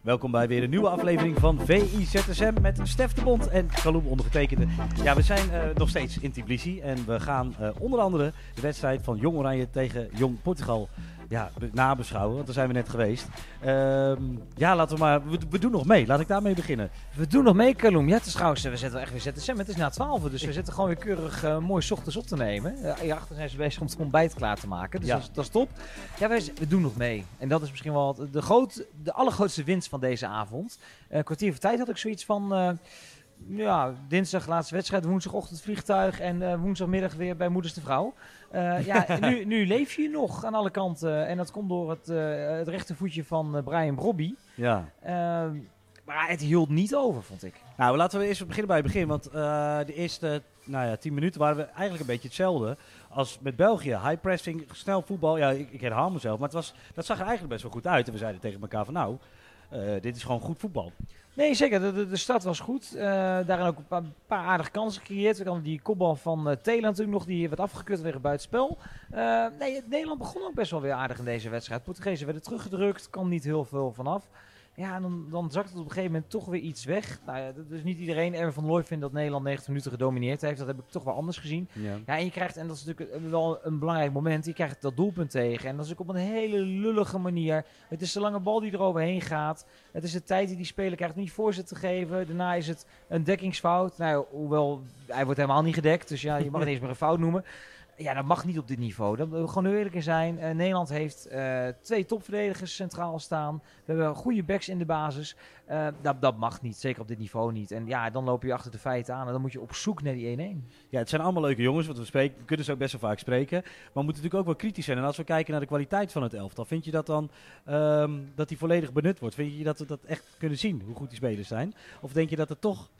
Welkom bij weer een nieuwe aflevering van VIZSM met Stef de Bond en Kaloem ondergetekende. Ja, we zijn uh, nog steeds in Tbilisi en we gaan uh, onder andere de wedstrijd van Jong Oranje tegen Jong Portugal ja, nabeschouwen, want daar zijn we net geweest. Ehm, ja, laten we maar. We, doen nog mee. Laat ik daarmee beginnen. We doen nog mee, Kaloem. Ja, het is trouwens, we zetten echt weer ZSM. Het is na 12, dus we zitten gewoon weer keurig uh, mooi ochtends op te nemen. Uh, hierachter zijn ze bezig om het ontbijt klaar te maken. Dus ja. dat, is, dat, is, top. Ja, we, we, doen nog mee. En dat is misschien wel de, groot, de allergrootste winst van deze avond. Uh, kwartier voor tijd had ik zoiets van ja, dinsdag laatste wedstrijd, woensdagochtend vliegtuig en uh, woensdagmiddag weer bij Moeders de Vrouw. Uh, ja, nu, nu leef je nog aan alle kanten en dat komt door het, uh, het rechtervoetje van Brian Brobby. Ja. Ehm, maar het hield niet over, vond ik. Nou, laten we eerst beginnen bij het begin. Want de eerste nou ja, tien minuten waren we eigenlijk een beetje hetzelfde als met België. High pressing, snel voetbal. Ja, ik, ik herhaal mezelf. Maar het was, dat zag er eigenlijk best wel goed uit. En we zeiden tegen elkaar van nou, dit is gewoon goed voetbal. Nee, zeker. De, start was goed. Uh, daarin ook een paar, aardige kansen gecreëerd. We hadden die kopbal van uh, natuurlijk nog, die werd afgekut weer buitenspel. Uh, nee, Nederland begon ook best wel weer aardig in deze wedstrijd. Portugezen werden teruggedrukt, kan niet heel veel vanaf. Ja, en dan, dan zakt het op een gegeven moment toch weer iets weg. Nou ja, dus niet iedereen. Erwin van Looy vindt dat Nederland 90 minuten gedomineerd heeft. Dat heb ik toch wel anders gezien. Ja. ja, en je krijgt, en dat is natuurlijk wel een belangrijk moment, je krijgt dat doelpunt tegen. En dat is ook op een hele lullige manier. Het is de lange bal die er overheen gaat. Het is de tijd die die speler krijgt om niet voorzet te geven. Daarna is het een dekkingsfout. Nou, hoewel, hij wordt helemaal niet gedekt. Dus ja, je mag het eens meer een fout noemen. Ja, dat mag niet op dit niveau. Dat we gewoon eerlijk zijn. Uh, Nederland heeft uh, twee topverdedigers centraal staan. We hebben goede backs in de basis. Uh, dat, dat mag niet, zeker op dit niveau niet. En ja, dan loop je achter de feiten aan en dan moet je op zoek naar die 1-1. Ja, het zijn allemaal leuke jongens, want we, spreken, we kunnen ze ook best wel vaak spreken. Maar we moeten natuurlijk ook wel kritisch zijn. En als we kijken naar de kwaliteit van het elftal, vind je dat dan um, dat die volledig benut wordt? Vind je dat we dat echt kunnen zien, hoe goed die spelers zijn? Of denk je dat het toch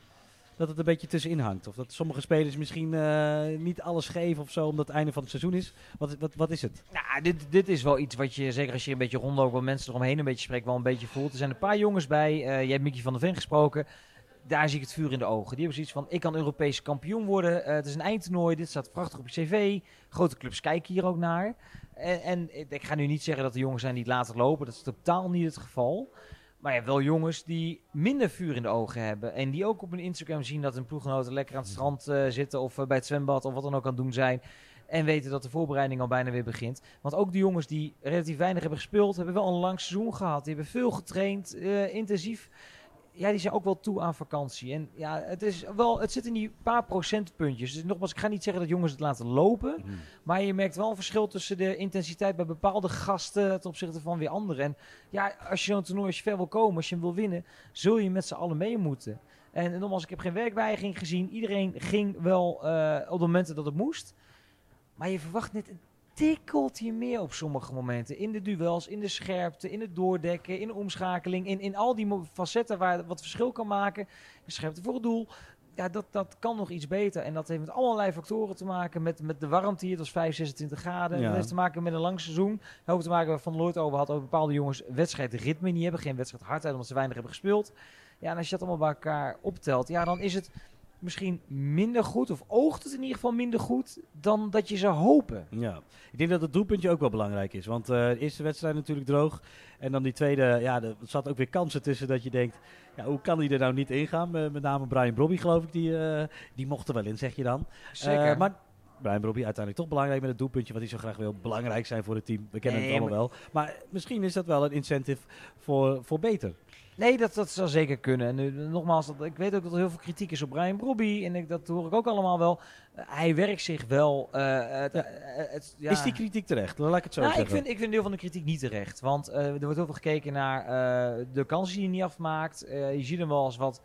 dat het een beetje tussenin hangt. Of dat sommige spelers misschien uh, niet alles geven of zo, omdat het einde van het seizoen is. Wat, wat, wat is het? Nou, dit, dit is wel iets wat je, zeker als je een beetje rondloopt, wat mensen eromheen een beetje spreekt, wel een beetje voelt. Er zijn een paar jongens bij. Uh, jij hebt Mickey van der Ven gesproken. Daar zie ik het vuur in de ogen. Die hebben zoiets van: ik kan Europees kampioen worden. Uh, het is een eindtoernooi. Dit staat prachtig op je cv. Grote clubs kijken hier ook naar. En, en ik ga nu niet zeggen dat de jongens zijn die het laten lopen. Dat is totaal niet het geval. Maar je hebt wel jongens die minder vuur in de ogen hebben. En die ook op hun Instagram zien dat hun ploeggenoten lekker aan het strand uh, zitten. Of uh, bij het zwembad of wat dan ook aan het doen zijn. En weten dat de voorbereiding al bijna weer begint. Want ook de jongens die relatief weinig hebben gespeeld, hebben wel een lang seizoen gehad. Die hebben veel getraind, uh, intensief ja, die zijn ook wel toe aan vakantie. En ja, het, is wel, het zit in die paar procentpuntjes. Dus nogmaals, ik ga niet zeggen dat jongens het laten lopen. Mhm. Maar je merkt wel een verschil tussen de intensiteit bij bepaalde gasten ten opzichte van weer anderen. En ja, als je zo'n toernooi, als je ver wil komen, als je hem wil winnen, zul je met z'n allen mee moeten. En nogmaals, ik heb geen werkweigering gezien. Iedereen ging wel uh, op de momenten dat het moest. Maar je verwacht net tikkelt je meer op sommige momenten. In de duels, in de scherpte, in het doordekken, in de omschakeling. In, in al die facetten waar wat verschil kan maken. De scherpte voor het doel. Ja, dat, dat kan nog iets beter. En dat heeft met allerlei factoren te maken. Met, met de warmte hier, dat is 5, 26 graden. Ja. Dat heeft te maken met een lang seizoen. Dat heeft te maken Van Looit over had. Over bepaalde jongens wedstrijdritme niet hebben. Geen wedstrijd hardheid, omdat ze weinig hebben gespeeld. Ja, en als je dat allemaal bij elkaar optelt. Ja, dan is het misschien minder goed, of oogt het in ieder geval minder goed, dan dat je zou hopen. Ja, ik denk dat het doelpuntje ook wel belangrijk is. Want uh, de eerste wedstrijd natuurlijk droog. En dan die tweede, ja, er zat ook weer kansen tussen dat je denkt, ja, hoe kan hij er nou niet ingaan? Uh, met name Brian Brobby, geloof ik, die, uh, die mocht er wel in, zeg je dan. Zeker. maar Brian Brobby uiteindelijk toch belangrijk met het doelpuntje, wat hij zo graag wil. Belangrijk zijn voor het team. We kennen nee, het allemaal wel. Maar misschien is dat wel een incentive voor, voor beter. Nee, dat, dat zou zeker kunnen. En nu, nogmaals, dat, ik weet ook dat er heel veel kritiek is op Brian Brobby. En ik, dat hoor ik ook allemaal wel. Uh, hij werkt zich wel. Uh, het, ja. Het, ja. Is die kritiek terecht? Dan laat ik het zo nou, zeggen. Ik vind, ik vind deel van de kritiek niet terecht. Want er wordt heel veel gekeken naar de kansen die hij niet afmaakt. je ziet hem wel als wat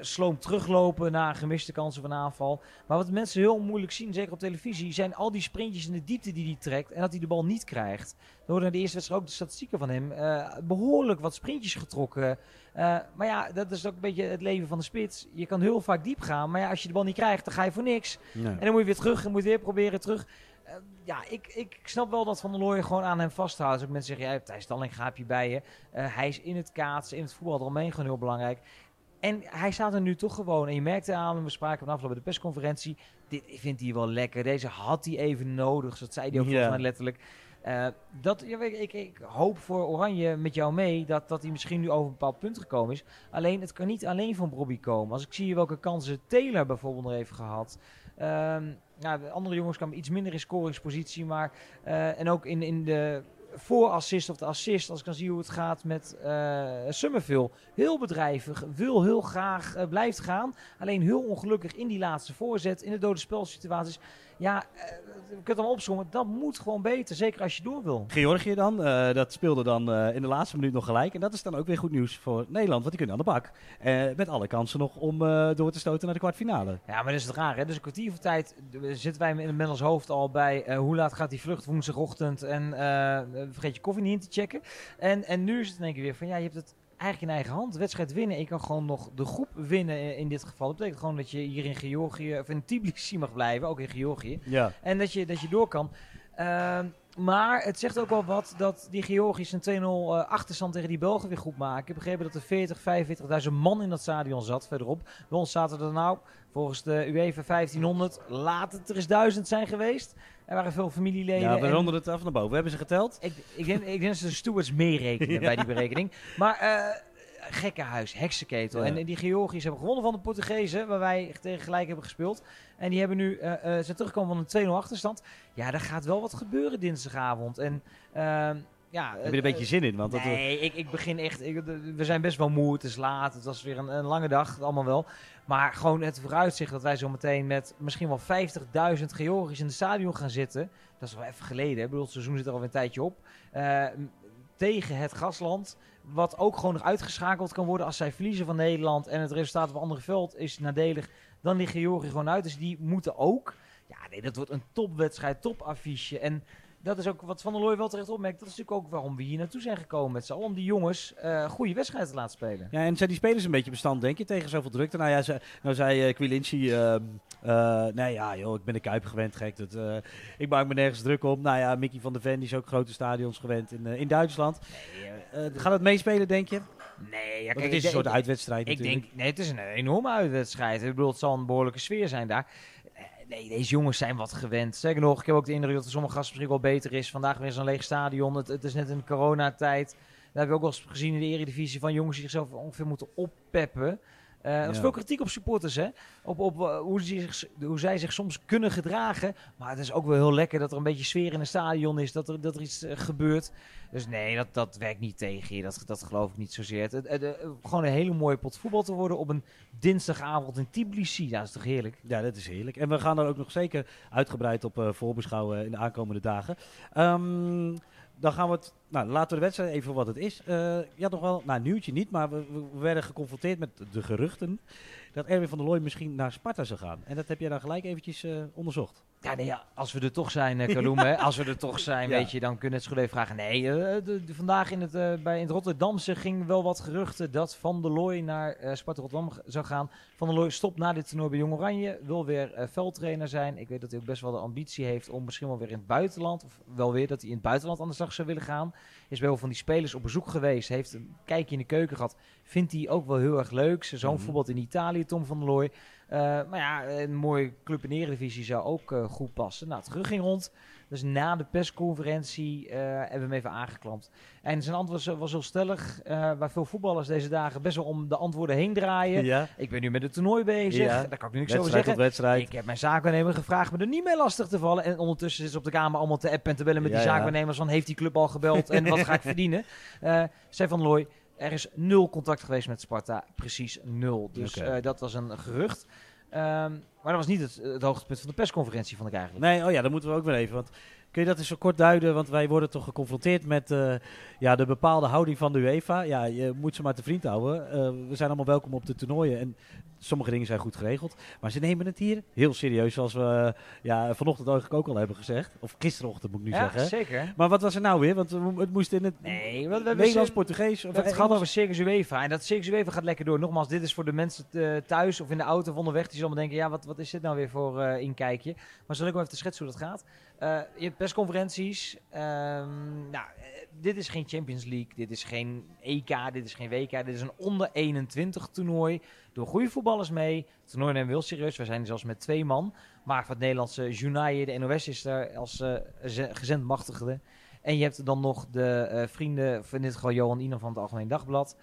sloom teruglopen na gemiste kansen van aanval. Maar wat mensen heel moeilijk zien, zeker op televisie, zijn al die sprintjes in de diepte die hij trekt en dat hij de bal niet krijgt. We hoorden in de eerste wedstrijd ook de statistieken van hem. Uh, behoorlijk wat sprintjes getrokken. Uh, maar ja, dat is ook een beetje het leven van de spits. Je kan heel vaak diep gaan, maar ja, als je de bal niet krijgt, dan ga je voor niks. Nee. En dan moet je weer terug en moet je weer proberen terug. Uh, ja, ik, ik snap wel dat Van der Looy gewoon aan hem vasthoudt. Als ook mensen zeggen, ja, Thijs Stalling gaat je bij je. hij is in het kaatsen, in het voetbal eromheen gewoon heel belangrijk. En hij staat er nu toch gewoon. En je merkte aan, we spraken vanaf bij de persconferentie. Dit vindt hij wel lekker. Deze had hij even nodig. Dat zei hij ook volgens mij letterlijk. Eh, dat, ja, ik, ik hoop voor Oranje met jou mee dat, dat hij misschien nu over een bepaald punt gekomen is. Alleen, het kan niet alleen van Bobby komen. Als ik zie welke kansen Taylor bijvoorbeeld nog heeft gehad. Ehm, nou, de andere jongens kwamen iets minder in scoringspositie, maar eh, en ook in, in de voorassist of de assist, als ik dan zie hoe het gaat met uh, Summerville. Heel bedrijvig, wil heel graag, uh, blijft gaan. Alleen heel ongelukkig in die laatste voorzet, in de dode spelsituaties. Ja, uh, je kunt hem opzommen, dat moet gewoon beter, zeker als je door wil. Georgië dan, dat speelde dan in de laatste minuut nog gelijk. En dat is dan ook weer goed nieuws voor Nederland, want die kunnen aan de bak. met alle kansen nog om door te stoten naar de kwartfinale. Ja, maar dat is het raar, hè? Dus een kwartier van tijd zitten wij in ons hoofd al bij hoe laat gaat die vlucht woensdagochtend en vergeet je koffie niet in te checken. En, en nu is het in één keer weer van ja, je hebt het eigenlijk in eigen hand. De wedstrijd winnen. Ik kan gewoon nog de groep winnen in dit geval. Dat betekent gewoon dat je hier in Georgië, of in Tbilisi mag blijven, ook in Georgië. Ja. En dat je, dat je door kan. Uh, maar het zegt ook wel wat dat die Georgiërs een 2-0 uh, achterstand tegen die Belgen weer goed maken. Ik heb begrepen dat er 40, 45.000 man in dat stadion zat verderop. Bij ons zaten er nou, volgens de UEFA 1500, laat het er eens duizend zijn geweest. Er waren veel familieleden. Ja, we ronden het af naar boven. We hebben ze geteld. Ik, ik, denk, ik denk dat ze de stewards meerekenen ja. bij die berekening. Maar uh, gekkenhuis, heksenketel. Ja. En die Georgiërs hebben gewonnen van de Portugezen, waar wij tegen gelijk hebben gespeeld. En die hebben nu, uh, uh, zijn teruggekomen van een 2-0 achterstand. Ja, daar gaat wel wat gebeuren dinsdagavond. En uh, ja, Heb je er een beetje zin in? Want nee, dat, ik, ik begin echt. Ik, we zijn best wel moe. Het is laat. Het was weer een, een lange dag. Allemaal wel. Maar gewoon het vooruitzicht dat wij zo meteen met misschien wel 50.000 Georgiërs in het stadion gaan zitten. Dat is wel even geleden. Hè? Ik bedoel, het seizoen zit er al een tijdje op. Uh, tegen het gasland. Wat ook gewoon nog uitgeschakeld kan worden als zij verliezen van Nederland. En het resultaat op een andere veld is nadelig. Dan ligt Georgië gewoon uit. Dus die moeten ook. Ja, nee, dat wordt een topwedstrijd, topaffiche. En dat is ook wat Van der Looy wel terecht opmerkt. Dat is natuurlijk ook waarom we hier naartoe zijn gekomen met z'n allen. Om die jongens uh, goede wedstrijden te laten spelen. Ja, en zijn die spelers een beetje bestand, denk je, tegen zoveel drukte? Nou ja, ze, nou zei uh, Quilinci, uh, nee ja, joh, ik ben de Kuip gewend, gek. Dat, ik maak me nergens druk op. Nou ja, Mickey van der Ven, die is ook grote stadions gewend in, in Duitsland. Nee, gaat het meespelen, denk je? Nee, ja, kijk, het is een soort uitwedstrijd ik natuurlijk. Denk, nee, het is een enorme uitwedstrijd. Ik bedoel, het zal een behoorlijke sfeer zijn daar nee, deze jongens zijn wat gewend. Zeker nog, ik heb ook de indruk dat er sommige gasten misschien wel beter is. Vandaag weer zo'n leeg stadion. Het, het, is net een coronatijd. Daar heb ik ook wel eens gezien in de eredivisie van jongens die zichzelf ongeveer moeten oppeppen. Uh, er is veel kritiek op supporters, hè? Op, op uh, hoe, zich, hoe, zij zich soms kunnen gedragen. Maar het is ook wel heel lekker dat er een beetje sfeer in een stadion is, dat er, dat er iets uh, gebeurt. Dus nee, dat, dat werkt niet tegen je. Dat, dat geloof ik niet zozeer. Het, het, het, gewoon een hele mooie pot voetbal te worden op een dinsdagavond in Tbilisi. Ja, dat is toch heerlijk? Ja, dat is heerlijk. En we gaan er ook nog zeker uitgebreid op voorbeschouwen in de aankomende dagen. Um, dan gaan we het. Nou, laten we de wedstrijd even wat het is. Uh, je had nog wel, nou, nieuwtje niet, maar we, we, werden geconfronteerd met de geruchten dat Erwin van der Looy misschien naar Sparta zou gaan. En dat heb jij dan gelijk eventjes uh, onderzocht. Ja, nee, ja, als we er toch zijn, uh, Kaloum, hè, als we er toch zijn, ja. weet je, dan kunnen het goed even vragen. Nee, de, de, vandaag in het, bij, in het Rotterdamse ging wel wat geruchten dat Van der Looy naar Sparta Rotterdam zou gaan. Van der Looy stopt na dit toernooi bij Jong Oranje, wil weer veldtrainer zijn. Ik weet dat hij ook best wel de ambitie heeft om misschien wel weer in het buitenland, of wel weer dat hij in het buitenland aan de slag zou willen gaan. Is wel van die spelers op bezoek geweest, heeft een kijkje in de keuken gehad. Vindt hij ook wel heel erg leuk. Zo'n mm -hmm. voorbeeld in Italië, Tom van der Looy. Uh, maar ja, een mooie club in de Eredivisie zou ook uh, goed passen. Nou, terug ging rond. Dus na de persconferentie uh, hebben we hem even aangeklampt. En zijn antwoord was, was heel stellig. waar veel voetballers deze dagen best wel om de antwoorden heen draaien. Ja. Ik ben nu met het toernooi bezig. Ja. Daar kan ik nu niks over zeggen. Wedstrijd. Ik heb mijn zaakwaarnemer gevraagd me er niet mee lastig te vallen. En ondertussen zit ze op de kamer allemaal te appen en te bellen met ja, die zaakwaarnemers. Van heeft die club al gebeld en wat ga ik verdienen? Zij van Looy. Er is nul contact geweest met Sparta. Precies nul. Dus okay. uh, dat was een gerucht. Um, maar dat was niet het, het, hoogtepunt van de persconferentie, vond ik eigenlijk. Nee, oh ja, dat moeten we ook wel even. Want kun je dat eens zo kort duiden? Want wij worden toch geconfronteerd met uh, ja, de bepaalde houding van de UEFA. Ja, je moet ze maar te vriend houden. Uh, we zijn allemaal welkom op de toernooien. En sommige dingen zijn goed geregeld. Maar ze nemen het hier heel serieus, zoals we ja, vanochtend eigenlijk ook al hebben gezegd. Of gisterochtend moet ik nu ja, zeggen. zeker. Maar wat was er nou weer? Want het moest in het nee, wat, Nederlands, Portugees. Of het gaat over Circus UEFA. En dat Circus UEFA gaat lekker door. Nogmaals, dit is voor de mensen thuis of in de auto of onderweg. Die zullen denken, ja, wat, wat is dit nou weer voor inkijkje? Maar zal ik wel even schetsen hoe dat gaat. Uh, je hebt persconferenties. Um, nou, dit is geen Champions League, dit is geen EK, dit is geen WK. Dit is een onder 21 toernooi. Door goede voetballers mee. Het toernooi nemen we heel serieus. We zijn zelfs met twee man. Maar van het Nederlandse Junaye, de NOS is daar als uh, gezendmachtigde. En je hebt dan nog de eh, vrienden, in dit geval Johan Ina van het Algemeen Dagblad.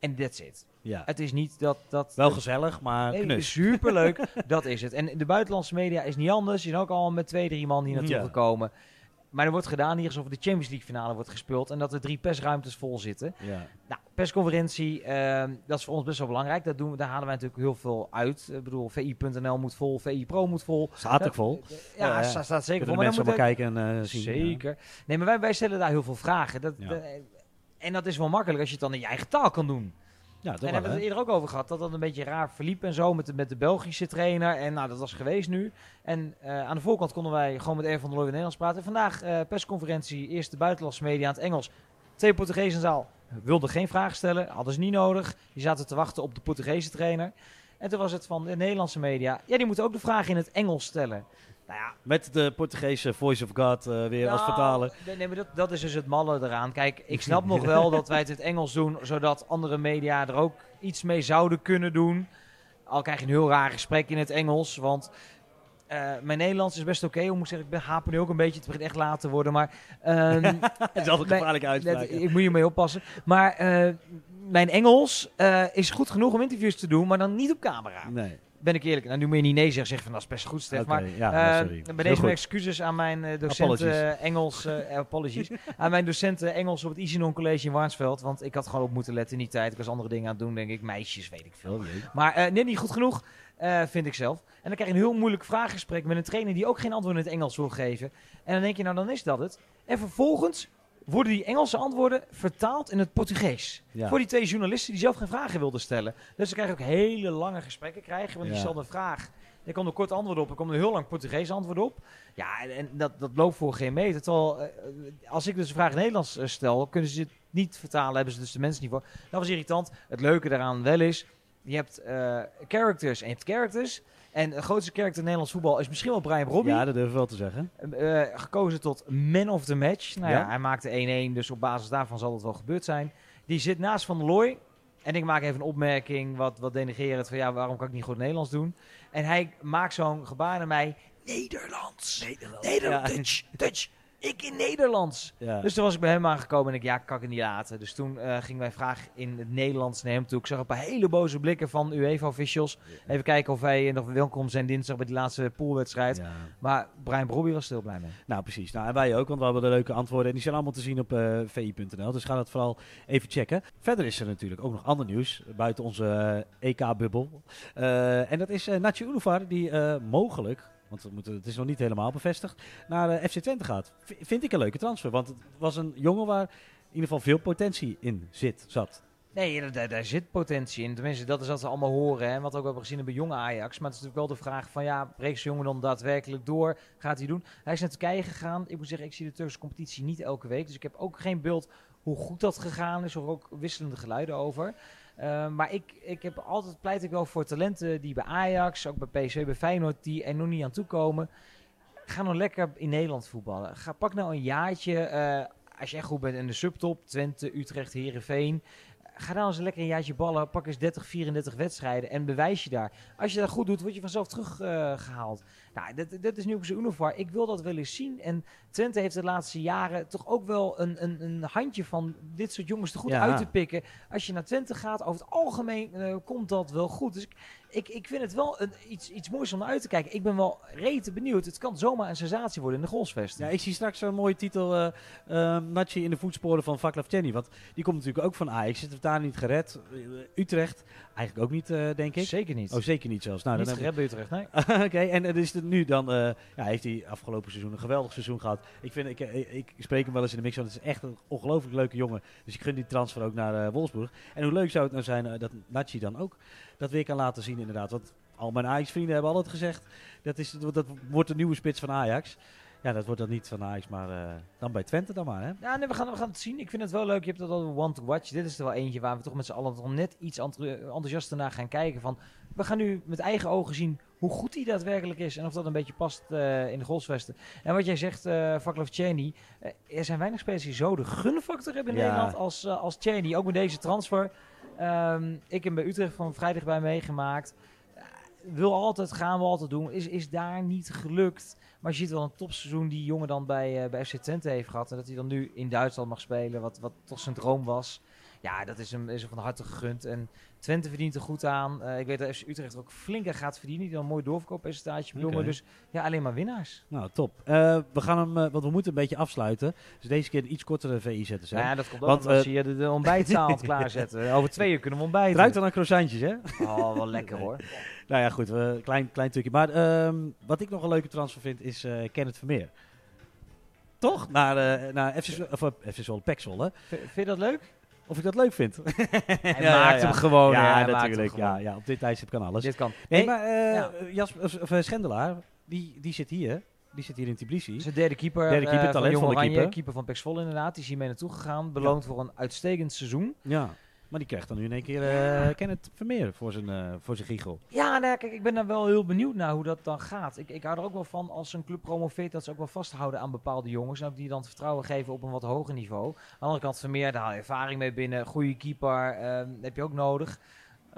En that's it. Ja. Het is niet dat... dat Wel gezellig, maar Nee, knus. superleuk, dat is het. En de buitenlandse media is niet anders. Je zijn ook al met twee, drie man hier naartoe Ja. gekomen. Maar er wordt gedaan hier alsof de Champions League finale wordt gespeeld en dat er drie persruimtes vol zitten. Ja. Nou, persconferentie, ehm, dat is voor ons best wel belangrijk. Dat doen we, daar halen wij natuurlijk heel veel uit. Ik bedoel, VI.nl moet vol, VI Pro moet vol. Staat ook vol. Ja, Ja, ja. sta- staat zeker vol. Maar mensen moet kijken en eh, zien. Zeker. Nee, maar wij, wij stellen daar heel veel vragen. Dat- en dat is wel makkelijk als je het dan in je eigen taal kan doen. Ja, En daar hebben we het eerder ook over gehad. Dat dat een beetje raar verliep en zo met de, met de Belgische trainer. En nou, dat was geweest nu. En eh, aan de voorkant konden wij gewoon met Ervan van der Looy in Nederlands praten. En vandaag eh, persconferentie, eerst de buitenlandse media aan het Engels. Twee Portugezen in zaal. Wilden geen vragen stellen, hadden ze niet nodig. Die zaten te wachten op de Portugese trainer. En toen was het van de Nederlandse media. Ja, die moeten ook de vragen in het Engels stellen. Nou ja, Met de Portugese Voice of God eh, weer als nou, vertaler. Nee, maar dat, dat is dus het malle eraan. Kijk, ik snap nog wel dat wij het in het Engels doen, zodat andere media er ook iets mee zouden kunnen doen. Al krijg je een heel raar gesprek in het Engels, want eh, mijn Nederlands is best oké. Moet ik zeggen, ik ben haper nu ook een beetje, het begint echt laat te worden, maar... Het is altijd gevaarlijk uitspraken. ik moet hiermee oppassen. Maar eh, mijn Engels is goed genoeg om interviews te doen, maar dan niet op camera. Nee. Ben ik eerlijk. Nou, nu moet je niet nee zeggen, zeg van dat is best goed, Stef. Oké, Maar ja, eh, sorry. bij Heel deze goed. mijn excuses aan mijn eh, docent Apologies. eh, Engels, eh, apologies, aan mijn docent eh, Engels op het Isinon College in Warnsveld, want ik had gewoon op moeten letten in die tijd. Ik was andere dingen aan het doen, denk ik, meisjes, weet ik veel. Oh. Maar eh nee, niet goed genoeg, eh, vind ik zelf. En dan krijg je een heel moeilijk vraaggesprek met een trainer die ook geen antwoord in het Engels wil geven. En dan denk je, nou dan is dat het. En vervolgens worden die Engelse antwoorden vertaald in het Portugees. Ja. Voor die twee journalisten die zelf geen vragen wilden stellen. Dus dan krijg je ook hele lange gesprekken krijgen. Want die Ja. stelde een vraag. Er komt een kort antwoord op. Er komt een heel lang Portugees antwoord op. Ja, en, en dat, dat loopt voor geen meter. Terwijl, eh, als ik dus een vraag in Nederlands eh, stel, kunnen ze het niet vertalen. Hebben ze dus de mensen niet voor. Dat was irritant. Het leuke daaraan wel is, je hebt eh, characters en je hebt characters. En de grootste character in Nederlands voetbal is misschien wel Brian Robbie. Ja, dat durf ik wel te zeggen. Eh, gekozen tot man of the match. Nou ja, Ja. hij maakte 1-1, dus op basis daarvan zal het wel gebeurd zijn. Die zit naast Van der Looy. En ik maak even een opmerking, wat, wat denigerend, van ja, waarom kan ik niet goed Nederlands doen? En hij maakt zo'n gebaar naar mij, Nederlands, Nederlands, Ja. Dutch, Dutch, ik in Nederlands. Ja. Dus toen was ik bij hem aangekomen en ik, ja, kan ik het niet laten. Dus toen eh gingen wij vragen in het Nederlands naar hem toe. Ik zag een paar hele boze blikken van UEFA-officials. Even kijken of wij nog welkom zijn dinsdag bij die laatste poolwedstrijd. Ja. Maar Brian Brobby was heel blij mee. Nou, precies. Nou, en wij ook, want we hebben de leuke antwoorden. En die zijn allemaal te zien op eh, vi.nl. Dus ga dat vooral even checken. Verder is er natuurlijk ook nog ander nieuws buiten onze EK-bubbel. Eh, en dat is uh, Unuvar, die mogelijk, want moeten, het is nog niet helemaal bevestigd, naar eh, FC Twente gaat. Vind ik een leuke transfer, want het was een jongen waar in ieder geval veel potentie in zit, zat. Nee, daar- daar, zit potentie in. Tenminste, dat is wat we allemaal horen. Hè. Wat ook hebben gezien bij jonge Ajax. Maar het is natuurlijk wel de vraag van, ja, breekt jongen dan daadwerkelijk door? Gaat hij doen? Hij is naar Turkije gegaan. Ik moet zeggen, ik zie de Turkse competitie niet elke week. Dus ik heb ook geen beeld hoe goed dat gegaan is. Of ook wisselende geluiden over. Uh, maar ik, ik heb altijd pleit ik wel voor talenten die bij Ajax, ook bij PSV, bij Feyenoord, die er nog niet aan toe komen. Ga nou lekker in Nederland voetballen. Ga, pak nou een jaartje, uh, als echt goed bent in de subtop, Twente, Utrecht, Herenveen. Ga dan eens lekker een jaartje ballen. Pak eens 30, 34 wedstrijden en bewijs je daar. Als je dat goed doet, word je vanzelf teruggehaald. Uh, nou, dat, dat is nu ook Univar. Ik wil dat wel eens zien. En Twente heeft de laatste jaren toch ook wel een, een, een handje van dit soort jongens er goed Ja. uit te pikken. Als je naar Twente gaat, over het algemeen uh, komt dat wel goed. Dus ik, ik, ik vind het wel een, iets, iets moois om naar uit te kijken. Ik ben wel rete benieuwd. Het kan zomaar een sensatie worden in de golfsvesten. Ja, ik zie straks een mooie titel, uh, uh, in de voetsporen van Vaklav Chenny. Want die komt natuurlijk ook van Ajax. Zit het daar niet gered. Uh, Utrecht eigenlijk ook niet, uh, denk ik. Zeker niet. Oh, zeker niet zelfs. Nou, niet dan gered bij Utrecht, nee. Oké, okay, en is het nu dan, ja, heeft hij afgelopen seizoen een geweldig seizoen gehad. Ik, vind, ik, ik, spreek hem wel eens in de mix, want het is echt een ongelooflijk leuke jongen. Dus ik gun die transfer ook naar Wolfsburg. En hoe leuk zou het nou zijn dat Nachi dan ook dat weer kan laten zien inderdaad. Want al mijn Ajax-vrienden hebben altijd gezegd, dat, is, dat wordt de nieuwe spits van Ajax. Ja, dat wordt dan niet van Ajax, maar uh, dan bij Twente dan maar, hè? Ja, nee, we gaan, we gaan het zien. Ik vind het wel leuk. Je hebt dat al one to watch. Dit is er wel eentje waar we toch met z'n allen toch net iets enthousiaster naar gaan kijken. Van, we gaan nu met eigen ogen zien hoe goed hij daadwerkelijk is. En of dat een beetje past uh, in de golfsvesten. En wat jij zegt, uh, Vaklav Cheney. Uh, er zijn weinig spelers die zo de gunfactor hebben in ja. Nederland als, als Cheney. Ook met deze transfer. Um, ik heb bij Utrecht van vrijdag bij meegemaakt wil altijd gaan, wil altijd doen. Is, is daar niet gelukt. Maar je ziet wel een topseizoen die jongen dan bij, uh, bij FC Twente heeft gehad. En dat hij dan nu in Duitsland mag spelen, wat, wat toch zijn droom was. Ja, dat is hem, is hem van harte gegund. En Twente verdient er goed aan. Uh, ik weet dat FC Utrecht ook flinker gaat verdienen. Die dan een mooi doorverkooppercentage okay. Dus ja, alleen maar winnaars. Nou, top. Uh, we gaan hem, uh, want we moeten een beetje afsluiten. Dus deze keer een iets kortere VI zetten. Zeg. Ja, dat komt ook want, als je de, de ontbijtzaal klaarzetten. Over twee uur kunnen we ontbijten. Ruikt dan naar croissantjes, hè? Oh, wel lekker hoor. nou ja, goed. Een klein, klein tukje. Maar um, wat ik nog een leuke transfer vind, is Kenneth Vermeer. Toch? Naar, uh, naar FC, of, FC Zwolle, Pek Zwolle. Vind je dat leuk? Of ik dat leuk vind. Hij ja, maakt ja, hem gewoon. Ja, natuurlijk. Ja, ja, op dit tijdstip kan alles. Dit kan. Nee, maar uh, Jasper, of, of, Schendelaar, die, die zit hier. Die zit hier in Tbilisi. Zijn derde keeper. Derde keeper, uh, talentvolle keeper. Keeper van Pexvolle inderdaad. Die is hier mee naartoe gegaan. Beloond voor een uitstekend seizoen. Ja. Maar die krijgt dan nu in één keer uh, Kenneth Vermeer voor zijn, uh, voor zijn giegel. Ja, nou, kijk, ik ben daar wel heel benieuwd naar hoe dat dan gaat. Ik, ik hou er ook wel van als een club promoveert dat ze ook wel vasthouden aan bepaalde jongens. En ook die dan vertrouwen geven op een wat hoger niveau. Aan de andere kant Vermeer, daar haal je ervaring mee binnen. Goede keeper, um, heb je ook nodig.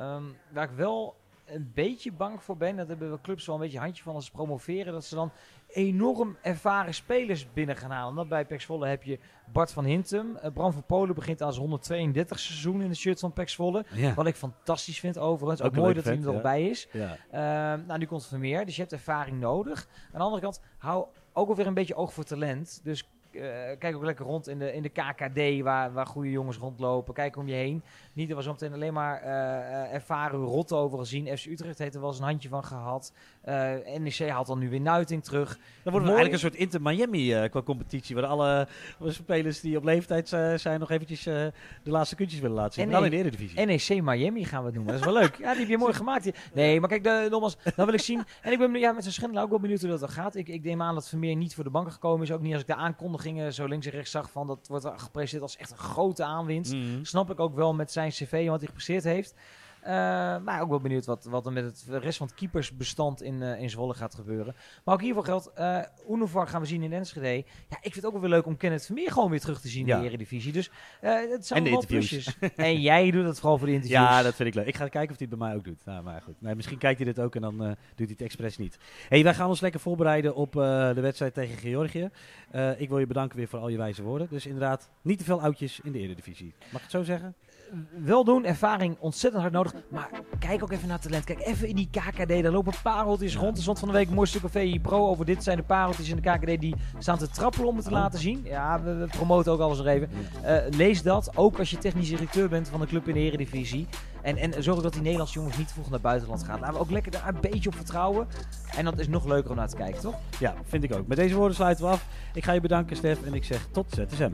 Um, waar ik wel een beetje bang voor ben, dat hebben we clubs wel een beetje handje van als ze promoveren, dat ze dan enorm ervaren spelers binnen gaan halen. Dat bij Pex Volle heb je Bart van Hintem. Uh, Bram van Polen begint aan zijn 132 seizoen in de shirt van Pex Volle. Ja. Wat ik fantastisch vind overigens. Ook, ook mooi dat hij er nog bij is. Ja. Uh, nou, nu komt Vermeer, dus je hebt ervaring nodig. Aan de andere kant, hou ook alweer een beetje oog voor talent. Dus uh, kijk ook lekker rond in de, in de KKD, waar, waar goede jongens rondlopen. Kijk om je heen. Niet er was meteen alleen maar uh, ervaren rot over gezien. FC Utrecht heeft er wel eens een handje van gehad. Uh, NEC haalt dan nu weer Nuiting terug. Dan wordt het eigenlijk een soort Inter-Miami qua competitie. Waar alle spelers die op leeftijd zijn nog eventjes de laatste kuntjes willen laten zien. NE in de Eredivisie. NEC Miami gaan we het noemen. Dat is wel leuk. Ja, die heb je mooi gemaakt. Nee, maar kijk, de, nogmaals, dan wil ik zien. En ik ben ja, met zijn Schendel ook wel benieuwd hoe dat gaat. Ik, ik neem aan dat Vermeer niet voor de banken gekomen is. Ook niet als ik de aankondigingen zo links en rechts zag van dat wordt gepresenteerd als echt een grote aanwinst. Mm -hmm. Snap ik ook wel met zijn cv en wat hij gepresteerd heeft. Maar ook wel benieuwd wat, wat er met het rest van het keepersbestand in, uh, in Zwolle gaat gebeuren. Maar ook hiervoor geldt, uh, Unovar gaan we zien in Enschede. Ja, ik vind het ook wel weer leuk om Kenneth Vermeer gewoon weer terug te zien in de Eredivisie. Dus het zijn en wel plusjes. en jij doet het vooral voor de interviews. Ja, dat vind ik leuk. Ik ga kijken of hij het bij mij ook doet. Nou, maar goed. Nee, misschien kijkt hij dit ook en dan doet hij het expres niet. hey, wij gaan ons lekker voorbereiden op de wedstrijd tegen Georgië. ik wil je bedanken weer voor al je wijze woorden. Dus inderdaad, niet te veel oudjes in de Eredivisie. Mag ik het zo zeggen? Wel doen, ervaring ontzettend hard nodig. Maar kijk ook even naar talent. Kijk even in die KKD. Daar lopen pareltjes rond. Er stond van de week een mooi stuk op VI Pro over dit zijn de pareltjes in de KKD die staan te trappelen om het te oh. laten zien. Ja, we, we, promoten ook alles nog even. Uh, lees dat, ook als je technisch directeur bent van een club in de Eredivisie. En, en zorg dat die Nederlandse jongens niet vroeg naar buitenland gaan. Laten we ook lekker daar een beetje op vertrouwen. En dat is nog leuker om naar te kijken, toch? Ja, vind ik ook. Met deze woorden sluiten we af. Ik ga je bedanken, Stef. En ik zeg tot ZSM.